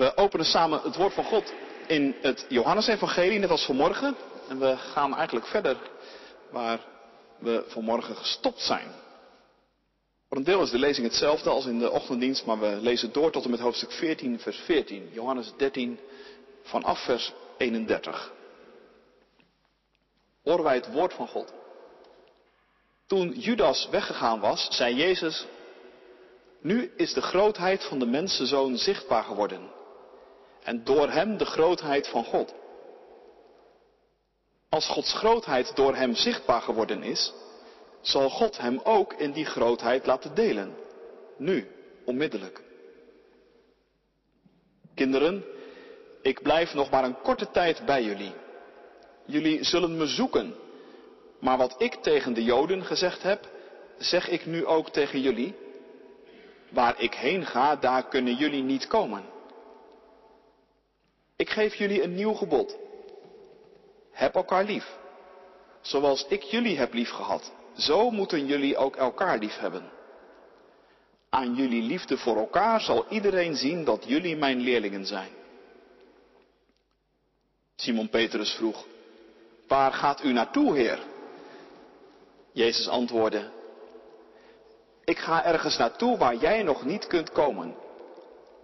We openen samen het woord van God in het Johannesevangelie, net als vanmorgen. En we gaan eigenlijk verder waar we vanmorgen gestopt zijn. Voor een deel is de lezing hetzelfde als in de ochtenddienst, maar we lezen door tot en met hoofdstuk 14, vers 14. Johannes 13, vanaf vers 31. Horen wij het woord van God. Toen Judas weggegaan was, zei Jezus, nu is de grootheid van de mensenzoon zichtbaar geworden. En door hem de grootheid van God. Als Gods grootheid door hem zichtbaar geworden is, zal God hem ook in die grootheid laten delen. Nu, onmiddellijk. Kinderen, ik blijf nog maar een korte tijd bij jullie. Jullie zullen me zoeken. Maar wat ik tegen de Joden gezegd heb, zeg ik nu ook tegen jullie. Waar ik heen ga, daar kunnen jullie niet komen. Ik geef jullie een nieuw gebod. Heb elkaar lief. Zoals ik jullie heb lief gehad, zo moeten jullie ook elkaar lief hebben. Aan jullie liefde voor elkaar zal iedereen zien dat jullie mijn leerlingen zijn. Simon Petrus vroeg, waar gaat u naartoe, Heer? Jezus antwoordde, ik ga ergens naartoe waar jij nog niet kunt komen.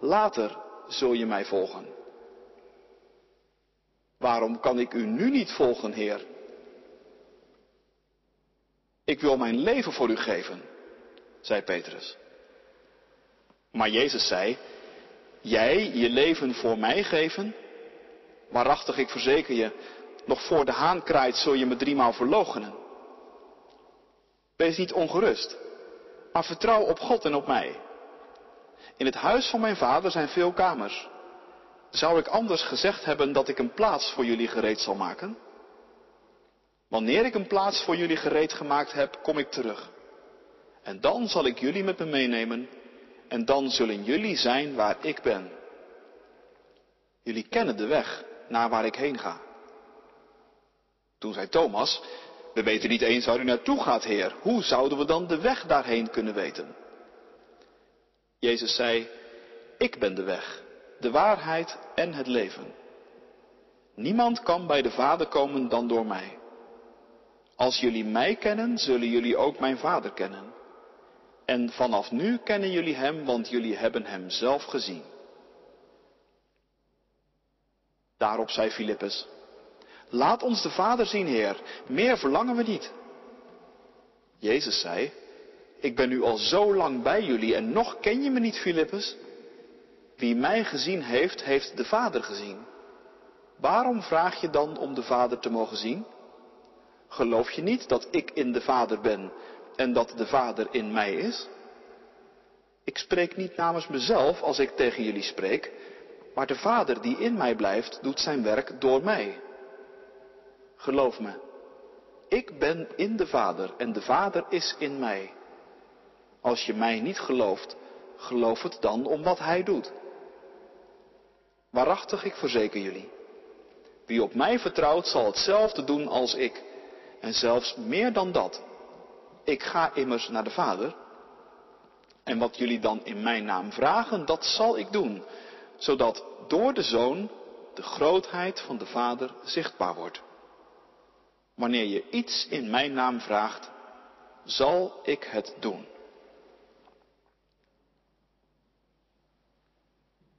Later zul je mij volgen. Waarom kan ik u nu niet volgen, Heer? Ik wil mijn leven voor u geven, zei Petrus. Maar Jezus zei, jij je leven voor mij geven? Waarachtig, ik verzeker je, nog voor de haan kraait zul je me driemaal verloochenen. Wees niet ongerust, maar vertrouw op God en op mij. In het huis van mijn vader zijn veel kamers. Zou ik anders gezegd hebben dat ik een plaats voor jullie gereed zal maken? Wanneer ik een plaats voor jullie gereed gemaakt heb, kom ik terug. En dan zal ik jullie met me meenemen en dan zullen jullie zijn waar ik ben. Jullie kennen de weg naar waar ik heen ga. Toen zei Thomas, we weten niet eens waar u naartoe gaat, Heer. Hoe zouden we dan de weg daarheen kunnen weten? Jezus zei, ik ben de weg, de waarheid en het leven. Niemand kan bij de Vader komen dan door mij. Als jullie mij kennen, zullen jullie ook mijn Vader kennen. En vanaf nu kennen jullie Hem, want jullie hebben Hem zelf gezien. Daarop zei Filippus, laat ons de Vader zien, Heer, meer verlangen we niet. Jezus zei, ik ben nu al zo lang bij jullie en nog ken je me niet, Filippus? Wie mij gezien heeft, heeft de Vader gezien. Waarom vraag je dan om de Vader te mogen zien? Geloof je niet dat ik in de Vader ben en dat de Vader in mij is? Ik spreek niet namens mezelf als ik tegen jullie spreek, maar de Vader die in mij blijft, doet zijn werk door mij. Geloof me, ik ben in de Vader en de Vader is in mij. Als je mij niet gelooft, geloof het dan om wat Hij doet. Waarachtig, ik verzeker jullie. Wie op mij vertrouwt, zal hetzelfde doen als ik. En zelfs meer dan dat. Ik ga immers naar de Vader. En wat jullie dan in mijn naam vragen, dat zal ik doen. Zodat door de Zoon de grootheid van de Vader zichtbaar wordt. Wanneer je iets in mijn naam vraagt, zal ik het doen.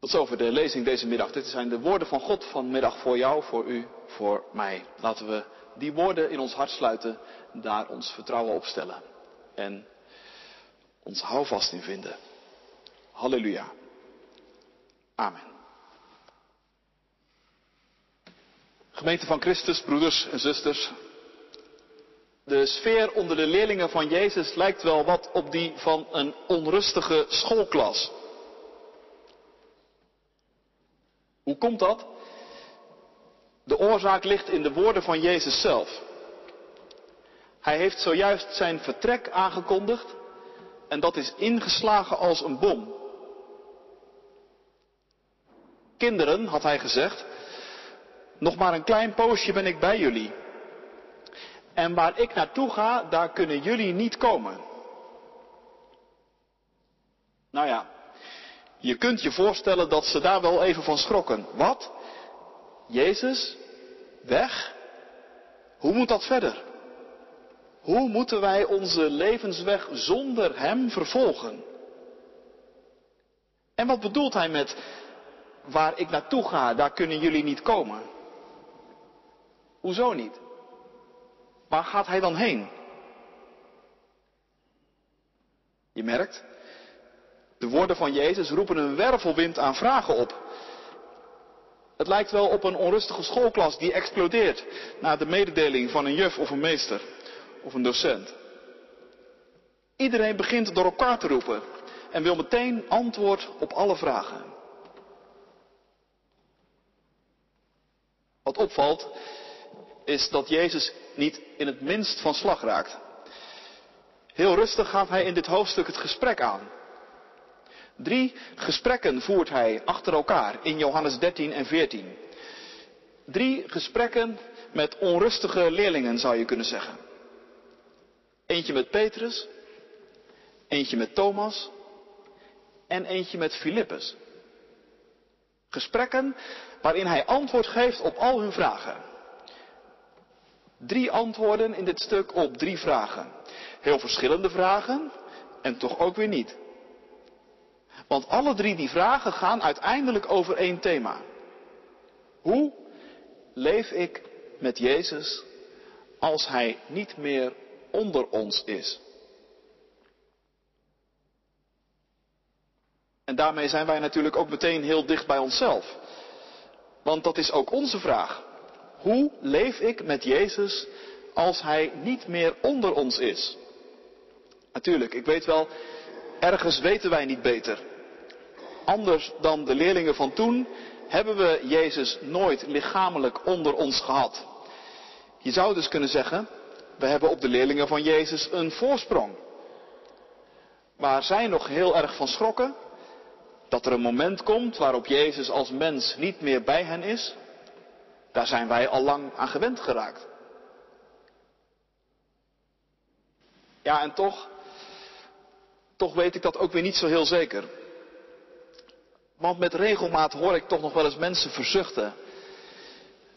Tot zover de lezing deze middag. Dit zijn de woorden van God vanmiddag voor jou, voor u, voor mij. Laten we die woorden in ons hart sluiten, daar ons vertrouwen op stellen en ons houvast in vinden. Halleluja. Amen. Gemeente van Christus, broeders en zusters. De sfeer onder de leerlingen van Jezus lijkt wel wat op die van een onrustige schoolklas. Hoe komt dat? De oorzaak ligt in de woorden van Jezus zelf. Hij heeft zojuist zijn vertrek aangekondigd en dat is ingeslagen als een bom. Kinderen, had hij gezegd, nog maar een klein poosje ben ik bij jullie. En waar ik naartoe ga, daar kunnen jullie niet komen. Nou ja, Je kunt je voorstellen dat ze daar wel even van schrokken. Wat? Jezus? Weg? Hoe moet dat verder? Hoe moeten wij onze levensweg zonder Hem vervolgen? En wat bedoelt Hij met waar ik naartoe ga, daar kunnen jullie niet komen? Hoezo niet? Waar gaat Hij dan heen? Je merkt, de woorden van Jezus roepen een wervelwind aan vragen op. Het lijkt wel op een onrustige schoolklas die explodeert na de mededeling van een juf of een meester of een docent. Iedereen begint door elkaar te roepen en wil meteen antwoord op alle vragen. Wat opvalt is dat Jezus niet in het minst van slag raakt. Heel rustig gaat hij in dit hoofdstuk het gesprek aan. Drie gesprekken voert hij achter elkaar in Johannes 13 en 14. Drie gesprekken met onrustige leerlingen zou je kunnen zeggen. Eentje met Petrus, eentje met Thomas en eentje met Filippus. Gesprekken waarin hij antwoord geeft op al hun vragen. Drie antwoorden in dit stuk op drie vragen. Heel verschillende vragen en toch ook weer niet. Want alle drie die vragen gaan uiteindelijk over één thema. Hoe leef ik met Jezus als Hij niet meer onder ons is? En daarmee zijn wij natuurlijk ook meteen heel dicht bij onszelf. Want dat is ook onze vraag. Hoe leef ik met Jezus als Hij niet meer onder ons is? Natuurlijk, ik weet wel, ergens weten wij niet beter. Anders dan de leerlingen van toen hebben we Jezus nooit lichamelijk onder ons gehad. Je zou dus kunnen zeggen, we hebben op de leerlingen van Jezus een voorsprong. Maar zij nog heel erg van schrokken dat er een moment komt waarop Jezus als mens niet meer bij hen is. Daar zijn wij al lang aan gewend geraakt. Ja, en toch, toch weet ik dat ook weer niet zo heel zeker. Want met regelmaat hoor ik toch nog wel eens mensen verzuchten.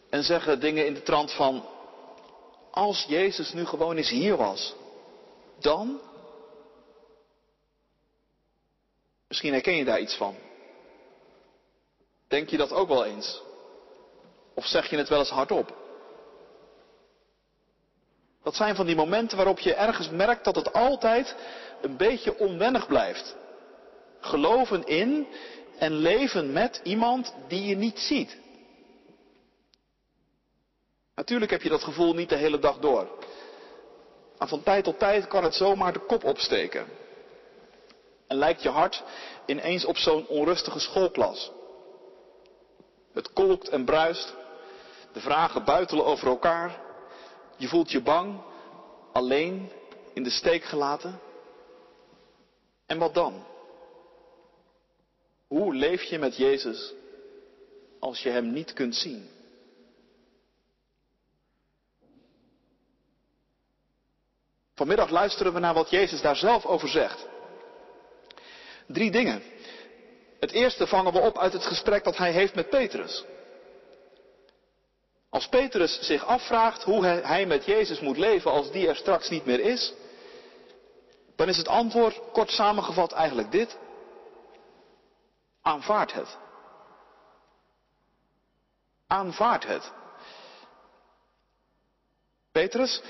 En zeggen dingen in de trant van, als Jezus nu gewoon eens hier was, dan? Misschien herken je daar iets van. Denk je dat ook wel eens? Of zeg je het wel eens hardop? Dat zijn van die momenten waarop je ergens merkt dat het altijd een beetje onwennig blijft. Geloven in en leven met iemand die je niet ziet. Natuurlijk heb je dat gevoel niet de hele dag door. Maar van tijd tot tijd kan het zomaar de kop opsteken. En lijkt je hart ineens op zo'n onrustige schoolklas. Het kolkt en bruist. De vragen buitelen over elkaar. Je voelt je bang, alleen, in de steek gelaten. En wat dan? Hoe leef je met Jezus als je Hem niet kunt zien? Vanmiddag luisteren we naar wat Jezus daar zelf over zegt. Drie dingen. Het eerste vangen we op uit het gesprek dat hij heeft met Petrus. Als Petrus zich afvraagt hoe hij met Jezus moet leven als die er straks niet meer is, dan is het antwoord kort samengevat eigenlijk dit. Aanvaard het. Aanvaard het. Petrus,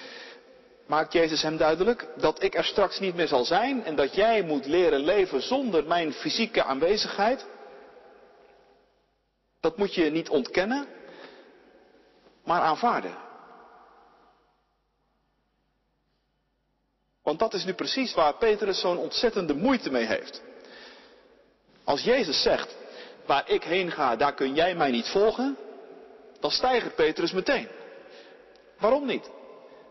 maakt Jezus hem duidelijk dat ik er straks niet meer zal zijn en dat jij moet leren leven zonder mijn fysieke aanwezigheid. Dat moet je niet ontkennen, maar aanvaarden. Want dat is nu precies waar Petrus zo'n ontzettende moeite mee heeft. Als Jezus zegt, waar ik heen ga, daar kun jij mij niet volgen, dan stijgt Petrus meteen. Waarom niet?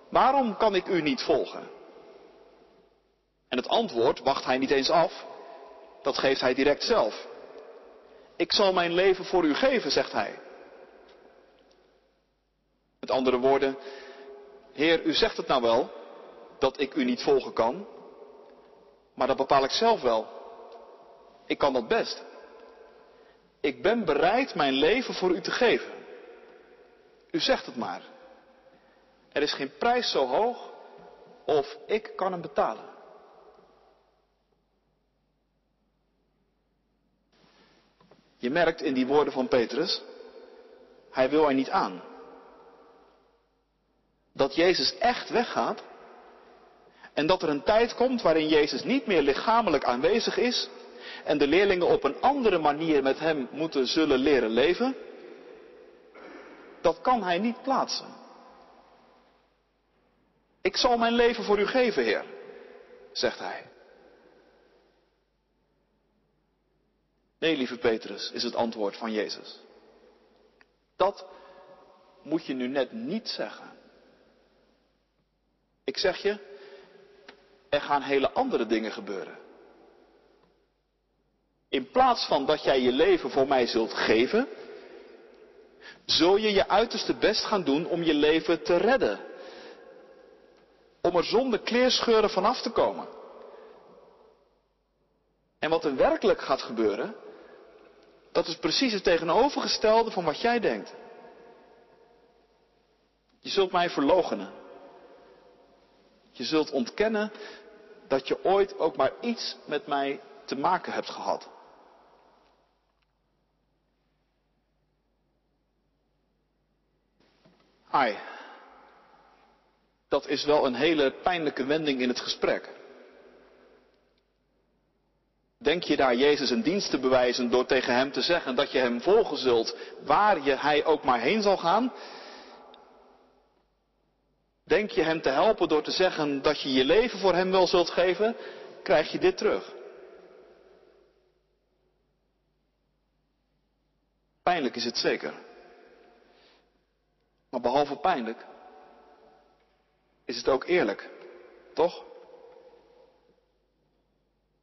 Waarom kan ik u niet volgen? En het antwoord wacht hij niet eens af. Dat geeft hij direct zelf. Ik zal mijn leven voor u geven, zegt hij. Met andere woorden, Heer, u zegt het nou wel, dat ik u niet volgen kan, maar dat bepaal ik zelf wel. Ik kan dat best. Ik ben bereid mijn leven voor u te geven. U zegt het maar. Er is geen prijs zo hoog of ik kan hem betalen. Je merkt in die woorden van Petrus, hij wil er niet aan. Dat Jezus echt weggaat en dat er een tijd komt waarin Jezus niet meer lichamelijk aanwezig is en de leerlingen op een andere manier met hem moeten zullen leren leven, dat kan hij niet plaatsen. Ik zal mijn leven voor u geven, Heer, zegt hij. Nee, lieve Petrus, is het antwoord van Jezus. Dat moet je nu net niet zeggen. Ik zeg je, er gaan hele andere dingen gebeuren. In plaats van dat jij je leven voor mij zult geven, zul je je uiterste best gaan doen om je leven te redden. Om er zonder kleerscheuren vanaf te komen. En wat er werkelijk gaat gebeuren, dat is precies het tegenovergestelde van wat jij denkt. Je zult mij verloochenen. Je zult ontkennen dat je ooit ook maar iets met mij te maken hebt gehad. Ai, dat is wel een hele pijnlijke wending in het gesprek. Denk je daar Jezus een dienst te bewijzen door tegen hem te zeggen dat je hem volgen zult waar je hij ook maar heen zal gaan? Denk je hem te helpen door te zeggen dat je je leven voor hem wel zult geven? Krijg je dit terug. Pijnlijk is het zeker. Maar behalve pijnlijk is het ook eerlijk, toch?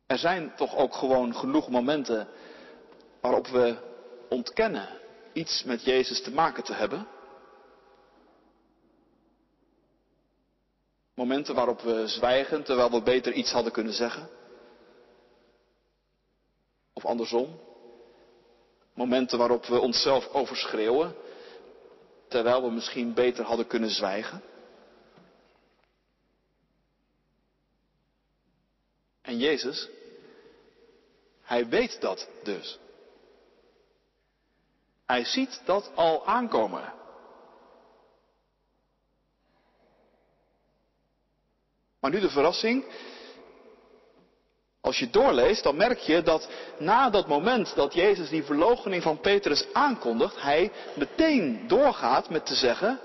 Er zijn toch ook gewoon genoeg momenten waarop we ontkennen iets met Jezus te maken te hebben. Momenten waarop we zwijgen terwijl we beter iets hadden kunnen zeggen. Of andersom. Momenten waarop we onszelf overschreeuwen terwijl we misschien beter hadden kunnen zwijgen. En Jezus, hij weet dat dus. Hij ziet dat al aankomen. Maar nu de verrassing. Als je doorleest, dan merk je dat na dat moment dat Jezus die verloochening van Petrus aankondigt, hij meteen doorgaat met te zeggen,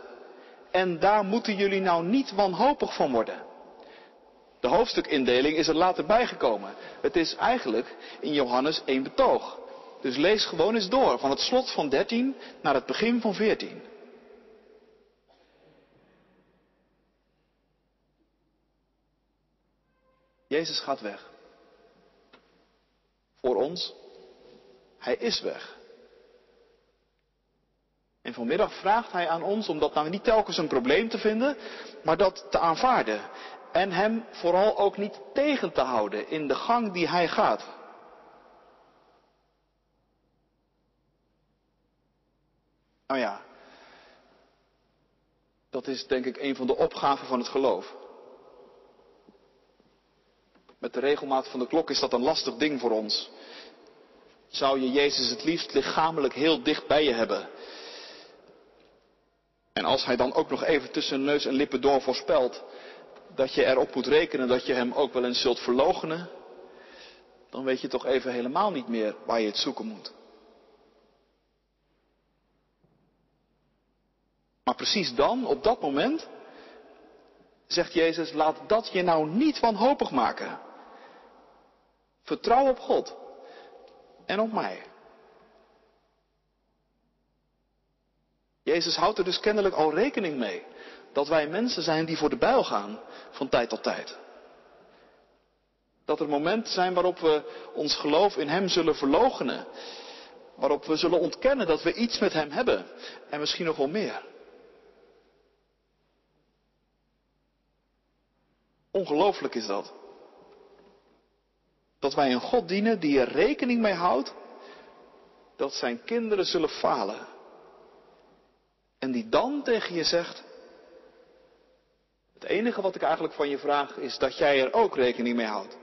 en daar moeten jullie nou niet wanhopig van worden. De hoofdstukindeling is er later bijgekomen. Het is eigenlijk in Johannes één betoog. Dus lees gewoon eens door, van het slot van 13 naar het begin van 14. Jezus gaat weg. Voor ons, Hij is weg. En vanmiddag vraagt Hij aan ons om dat nou niet telkens een probleem te vinden, maar dat te aanvaarden. En Hem vooral ook niet tegen te houden in de gang die Hij gaat. Nou ja, dat is denk ik een van de opgaven van het geloof. Met de regelmaat van de klok is dat een lastig ding voor ons. Zou je Jezus het liefst lichamelijk heel dicht bij je hebben? En als hij dan ook nog even tussen neus en lippen door voorspelt dat je erop moet rekenen dat je hem ook wel eens zult verloochenen, dan weet je toch even helemaal niet meer waar je het zoeken moet. Maar precies dan, op dat moment, zegt Jezus, laat dat je nou niet wanhopig maken. Vertrouw op God en op mij. Jezus houdt er dus kennelijk al rekening mee dat wij mensen zijn die voor de bijl gaan van tijd tot tijd. Dat er momenten zijn waarop we ons geloof in Hem zullen verloochenen. Waarop we zullen ontkennen dat we iets met Hem hebben. En misschien nog wel meer. Ongelooflijk is dat. Dat wij een God dienen die er rekening mee houdt dat zijn kinderen zullen falen. En die dan tegen je zegt, het enige wat ik eigenlijk van je vraag is dat jij er ook rekening mee houdt.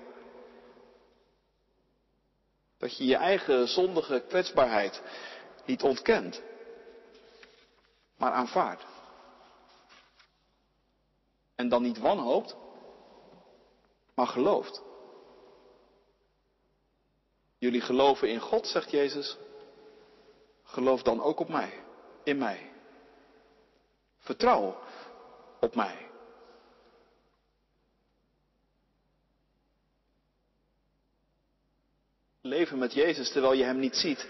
Dat je je eigen zondige kwetsbaarheid niet ontkent, maar aanvaardt. En dan niet wanhoopt, maar gelooft. Jullie geloven in God, zegt Jezus. Geloof dan ook op mij, in mij. Vertrouw op mij. Leven met Jezus terwijl je Hem niet ziet,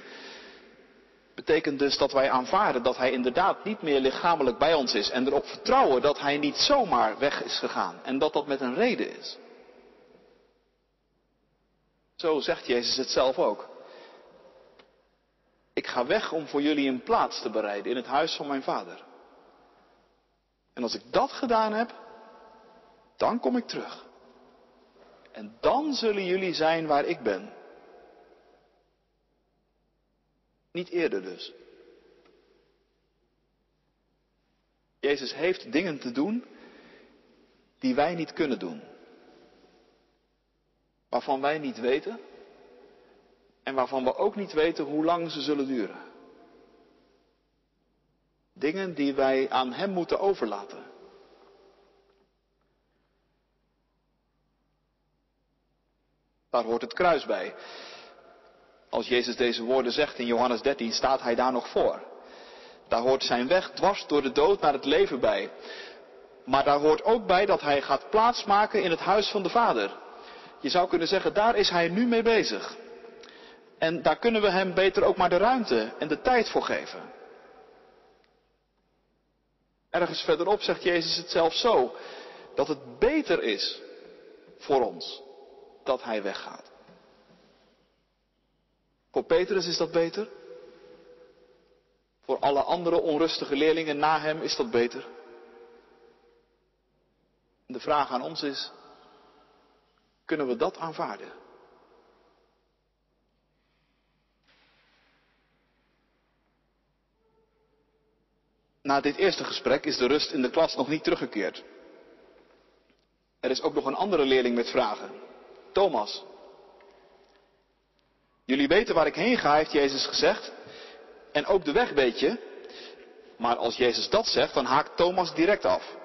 betekent dus dat wij aanvaarden dat Hij inderdaad niet meer lichamelijk bij ons is en erop vertrouwen dat Hij niet zomaar weg is gegaan en dat dat met een reden is. Zo zegt Jezus het zelf ook. Ik ga weg om voor jullie een plaats te bereiden in het huis van mijn vader. En als ik dat gedaan heb, dan kom ik terug. En dan zullen jullie zijn waar ik ben. Niet eerder dus. Jezus heeft dingen te doen die wij niet kunnen doen. Waarvan wij niet weten en waarvan we ook niet weten hoe lang ze zullen duren. Dingen die wij aan Hem moeten overlaten. Daar hoort het kruis bij. Als Jezus deze woorden zegt in Johannes 13, staat hij daar nog voor. Daar hoort zijn weg dwars door de dood naar het leven bij. Maar daar hoort ook bij dat hij gaat plaatsmaken in het huis van de Vader. Je zou kunnen zeggen, daar is hij nu mee bezig. En daar kunnen we hem beter ook maar de ruimte en de tijd voor geven. Ergens verderop zegt Jezus het zelf zo, dat het beter is voor ons dat hij weggaat. Voor Petrus is dat beter. Voor alle andere onrustige leerlingen na hem is dat beter. De vraag aan ons is, kunnen we dat aanvaarden? Na dit eerste gesprek is de rust in de klas nog niet teruggekeerd. Er is ook nog een andere leerling met vragen. Thomas. Jullie weten waar ik heen ga, heeft Jezus gezegd. En ook de weg weet je. Maar als Jezus dat zegt, dan haakt Thomas direct af.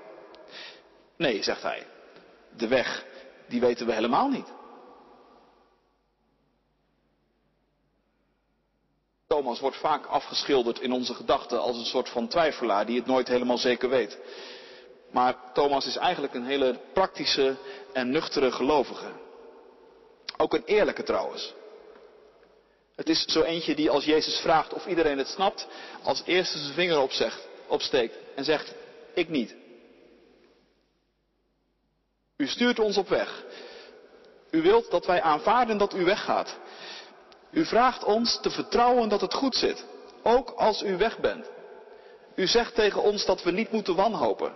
Nee, zegt hij. De weg, die weten we helemaal niet. Thomas wordt vaak afgeschilderd in onze gedachten als een soort van twijfelaar die het nooit helemaal zeker weet. Maar Thomas is eigenlijk een hele praktische en nuchtere gelovige. Ook een eerlijke trouwens. Het is zo eentje die als Jezus vraagt of iedereen het snapt, als eerste zijn vinger opsteekt en zegt, ik niet. U stuurt ons op weg. U wilt dat wij aanvaarden dat u weggaat. U vraagt ons te vertrouwen dat het goed zit, ook als u weg bent. U zegt tegen ons dat we niet moeten wanhopen.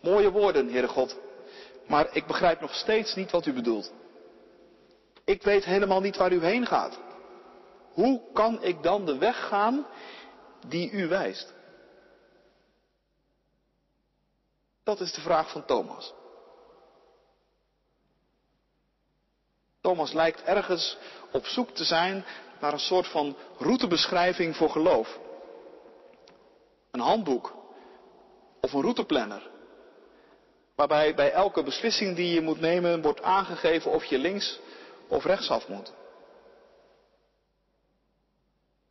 Mooie woorden, Heere God, maar ik begrijp nog steeds niet wat u bedoelt. Ik weet helemaal niet waar u heen gaat. Hoe kan ik dan de weg gaan die u wijst? Dat is de vraag van Thomas. Thomas lijkt ergens op zoek te zijn naar een soort van routebeschrijving voor geloof. Een handboek of een routeplanner. Waarbij bij elke beslissing die je moet nemen wordt aangegeven of je links of rechtsaf moet.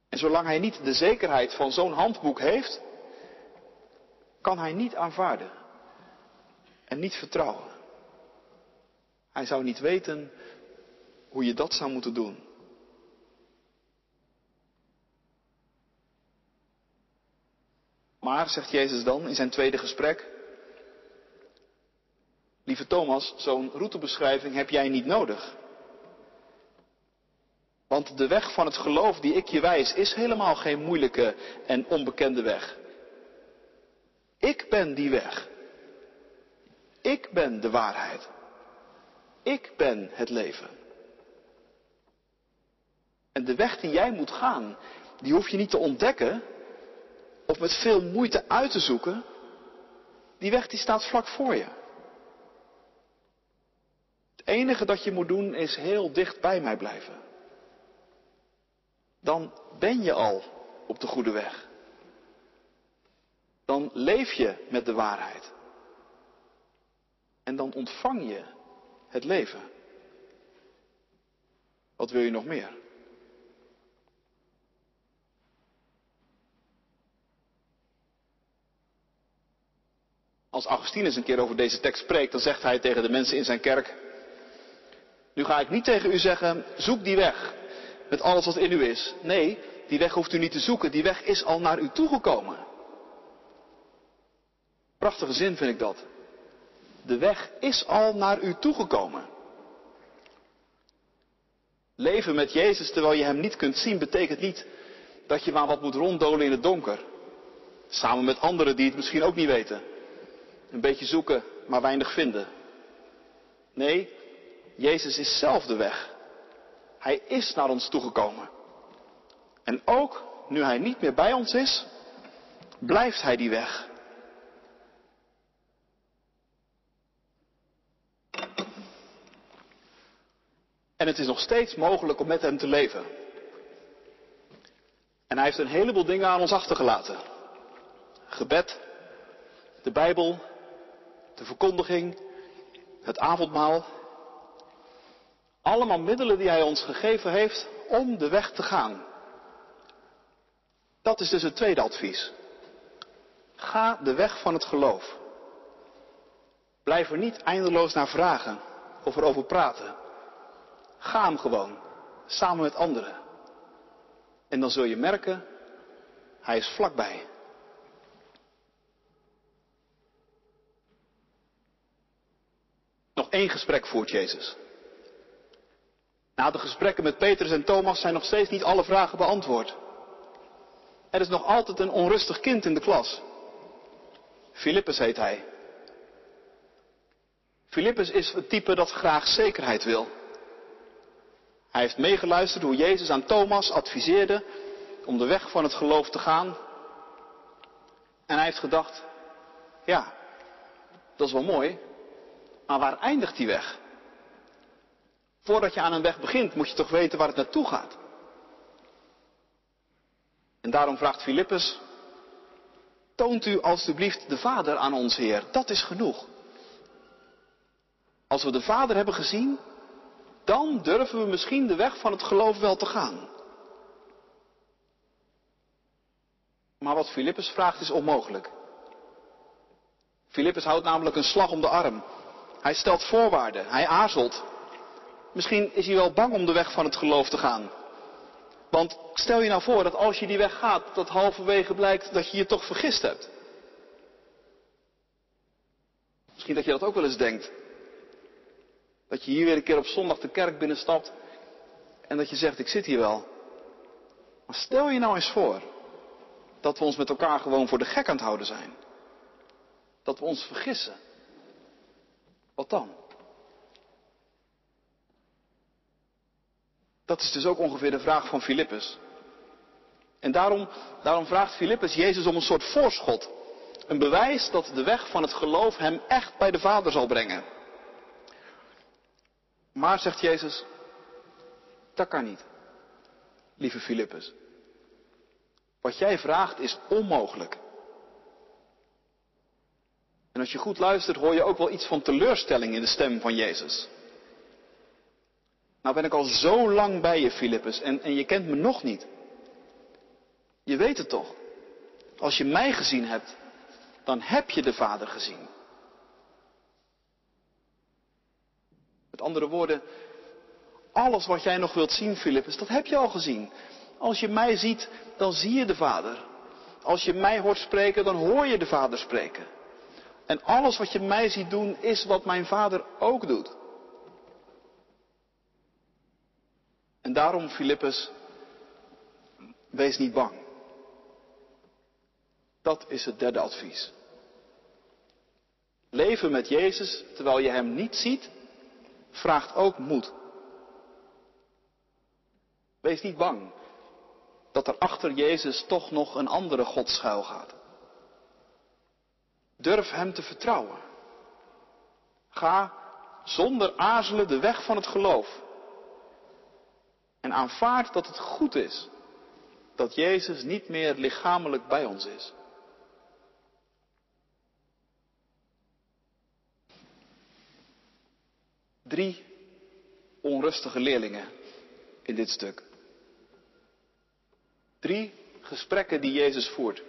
En zolang hij niet de zekerheid van zo'n handboek heeft, kan hij niet aanvaarden en niet vertrouwen. Hij zou niet weten hoe je dat zou moeten doen. Maar, zegt Jezus dan in zijn tweede gesprek, lieve Thomas, zo'n routebeschrijving heb jij niet nodig. Want de weg van het geloof die ik je wijs is helemaal geen moeilijke en onbekende weg. Ik ben die weg. Ik ben de waarheid. Ik ben het leven. En de weg die jij moet gaan, die hoef je niet te ontdekken of met veel moeite uit te zoeken. Die weg die staat vlak voor je. Het enige dat je moet doen is heel dicht bij mij blijven. Dan ben je al op de goede weg. Dan leef je met de waarheid. En dan ontvang je het leven. Wat wil je nog meer? Als Augustinus een keer over deze tekst spreekt, dan zegt hij tegen de mensen in zijn kerk: Nu ga ik niet tegen u zeggen, zoek die weg met alles wat in u is. Nee, die weg hoeft u niet te zoeken, die weg is al naar u toegekomen. Prachtige zin vind ik dat. De weg is al naar u toegekomen. Leven met Jezus terwijl je Hem niet kunt zien, betekent niet dat je maar wat moet ronddolen in het donker. Samen met anderen die het misschien ook niet weten. Een beetje zoeken, maar weinig vinden. Nee, Jezus is zelf de weg. Hij is naar ons toegekomen. En ook nu Hij niet meer bij ons is, blijft Hij die weg. En het is nog steeds mogelijk om met Hem te leven. En Hij heeft een heleboel dingen aan ons achtergelaten. Gebed, de Bijbel, de verkondiging, het avondmaal. Allemaal middelen die Hij ons gegeven heeft om de weg te gaan. Dat is dus het tweede advies. Ga de weg van het geloof. Blijf er niet eindeloos naar vragen of erover praten. Ga hem gewoon, samen met anderen. En dan zul je merken, hij is vlakbij. Nog één gesprek voert Jezus. Na de gesprekken met Petrus en Thomas zijn nog steeds niet alle vragen beantwoord. Er is nog altijd een onrustig kind in de klas. Filippus heet hij. Filippus is het type dat graag zekerheid wil. Hij heeft meegeluisterd hoe Jezus aan Thomas adviseerde om de weg van het geloof te gaan. En hij heeft gedacht, ja, dat is wel mooi, maar waar eindigt die weg? Voordat je aan een weg begint, moet je toch weten waar het naartoe gaat. En daarom vraagt Filippus, toont u alstublieft de Vader aan ons Heer, dat is genoeg. Als we de Vader hebben gezien, dan durven we misschien de weg van het geloof wel te gaan. Maar wat Filippus vraagt is onmogelijk. Filippus houdt namelijk een slag om de arm. Hij stelt voorwaarden, hij aarzelt. Misschien is hij wel bang om de weg van het geloof te gaan. Want stel je nou voor dat als je die weg gaat, dat halverwege blijkt dat je je toch vergist hebt. Misschien dat je dat ook wel eens denkt. Dat je hier weer een keer op zondag de kerk binnenstapt en dat je zegt, ik zit hier wel. Maar stel je nou eens voor dat we ons met elkaar gewoon voor de gek aan het houden zijn. Dat we ons vergissen. Wat dan? Dat is dus ook ongeveer de vraag van Filippus. En daarom, daarom vraagt Filippus Jezus om een soort voorschot. Een bewijs dat de weg van het geloof hem echt bij de Vader zal brengen. Maar, zegt Jezus, dat kan niet, lieve Filippus. Wat jij vraagt is onmogelijk. En als je goed luistert, hoor je ook wel iets van teleurstelling in de stem van Jezus. Nou ben ik al zo lang bij je, Filippus, en, en je kent me nog niet. Je weet het toch. Als je mij gezien hebt, dan heb je de Vader gezien. Met andere woorden, alles wat jij nog wilt zien, Filippus, dat heb je al gezien. Als je mij ziet, dan zie je de Vader. Als je mij hoort spreken, dan hoor je de Vader spreken. En alles wat je mij ziet doen, is wat mijn Vader ook doet. En daarom, Filippus, wees niet bang. Dat is het derde advies. Leven met Jezus terwijl je Hem niet ziet, vraagt ook moed. Wees niet bang dat er achter Jezus toch nog een andere God schuil gaat. Durf Hem te vertrouwen. Ga zonder aarzelen de weg van het geloof. En aanvaard dat het goed is dat Jezus niet meer lichamelijk bij ons is. Drie onrustige leerlingen in dit stuk. Drie gesprekken die Jezus voert.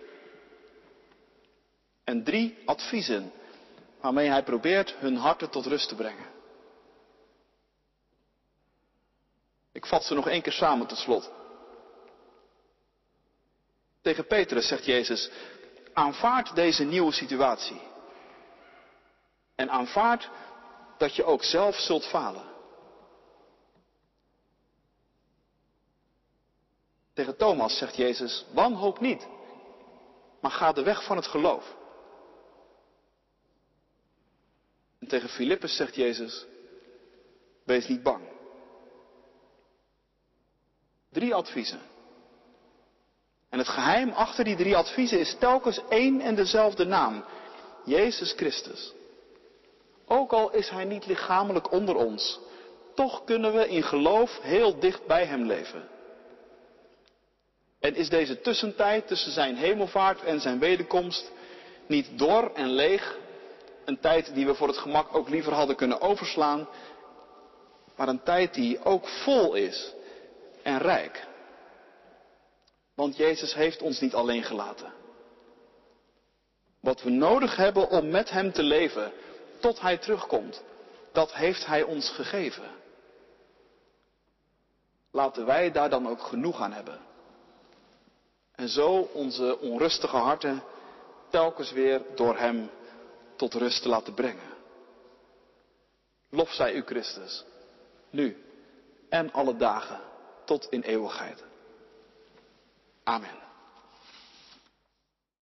En drie adviezen waarmee hij probeert hun harten tot rust te brengen. Ik vat ze nog één keer samen tot slot. Tegen Petrus zegt Jezus, aanvaard deze nieuwe situatie. En aanvaard dat je ook zelf zult falen. Tegen Thomas zegt Jezus, wanhoop niet, maar ga de weg van het geloof. En tegen Filippus zegt Jezus, wees niet bang. Drie adviezen. En het geheim achter die drie adviezen is telkens één en dezelfde naam. Jezus Christus. Ook al is Hij niet lichamelijk onder ons, toch kunnen we in geloof heel dicht bij Hem leven. En is deze tussentijd tussen Zijn hemelvaart en Zijn wederkomst niet dor en leeg, een tijd die we voor het gemak ook liever hadden kunnen overslaan, maar een tijd die ook vol is en rijk. Want Jezus heeft ons niet alleen gelaten. Wat we nodig hebben om met Hem te leven tot Hij terugkomt, dat heeft Hij ons gegeven. Laten wij daar dan ook genoeg aan hebben. En zo onze onrustige harten telkens weer door Hem tot rust te laten brengen. Lof zij u Christus, nu en alle dagen tot in eeuwigheid. Amen.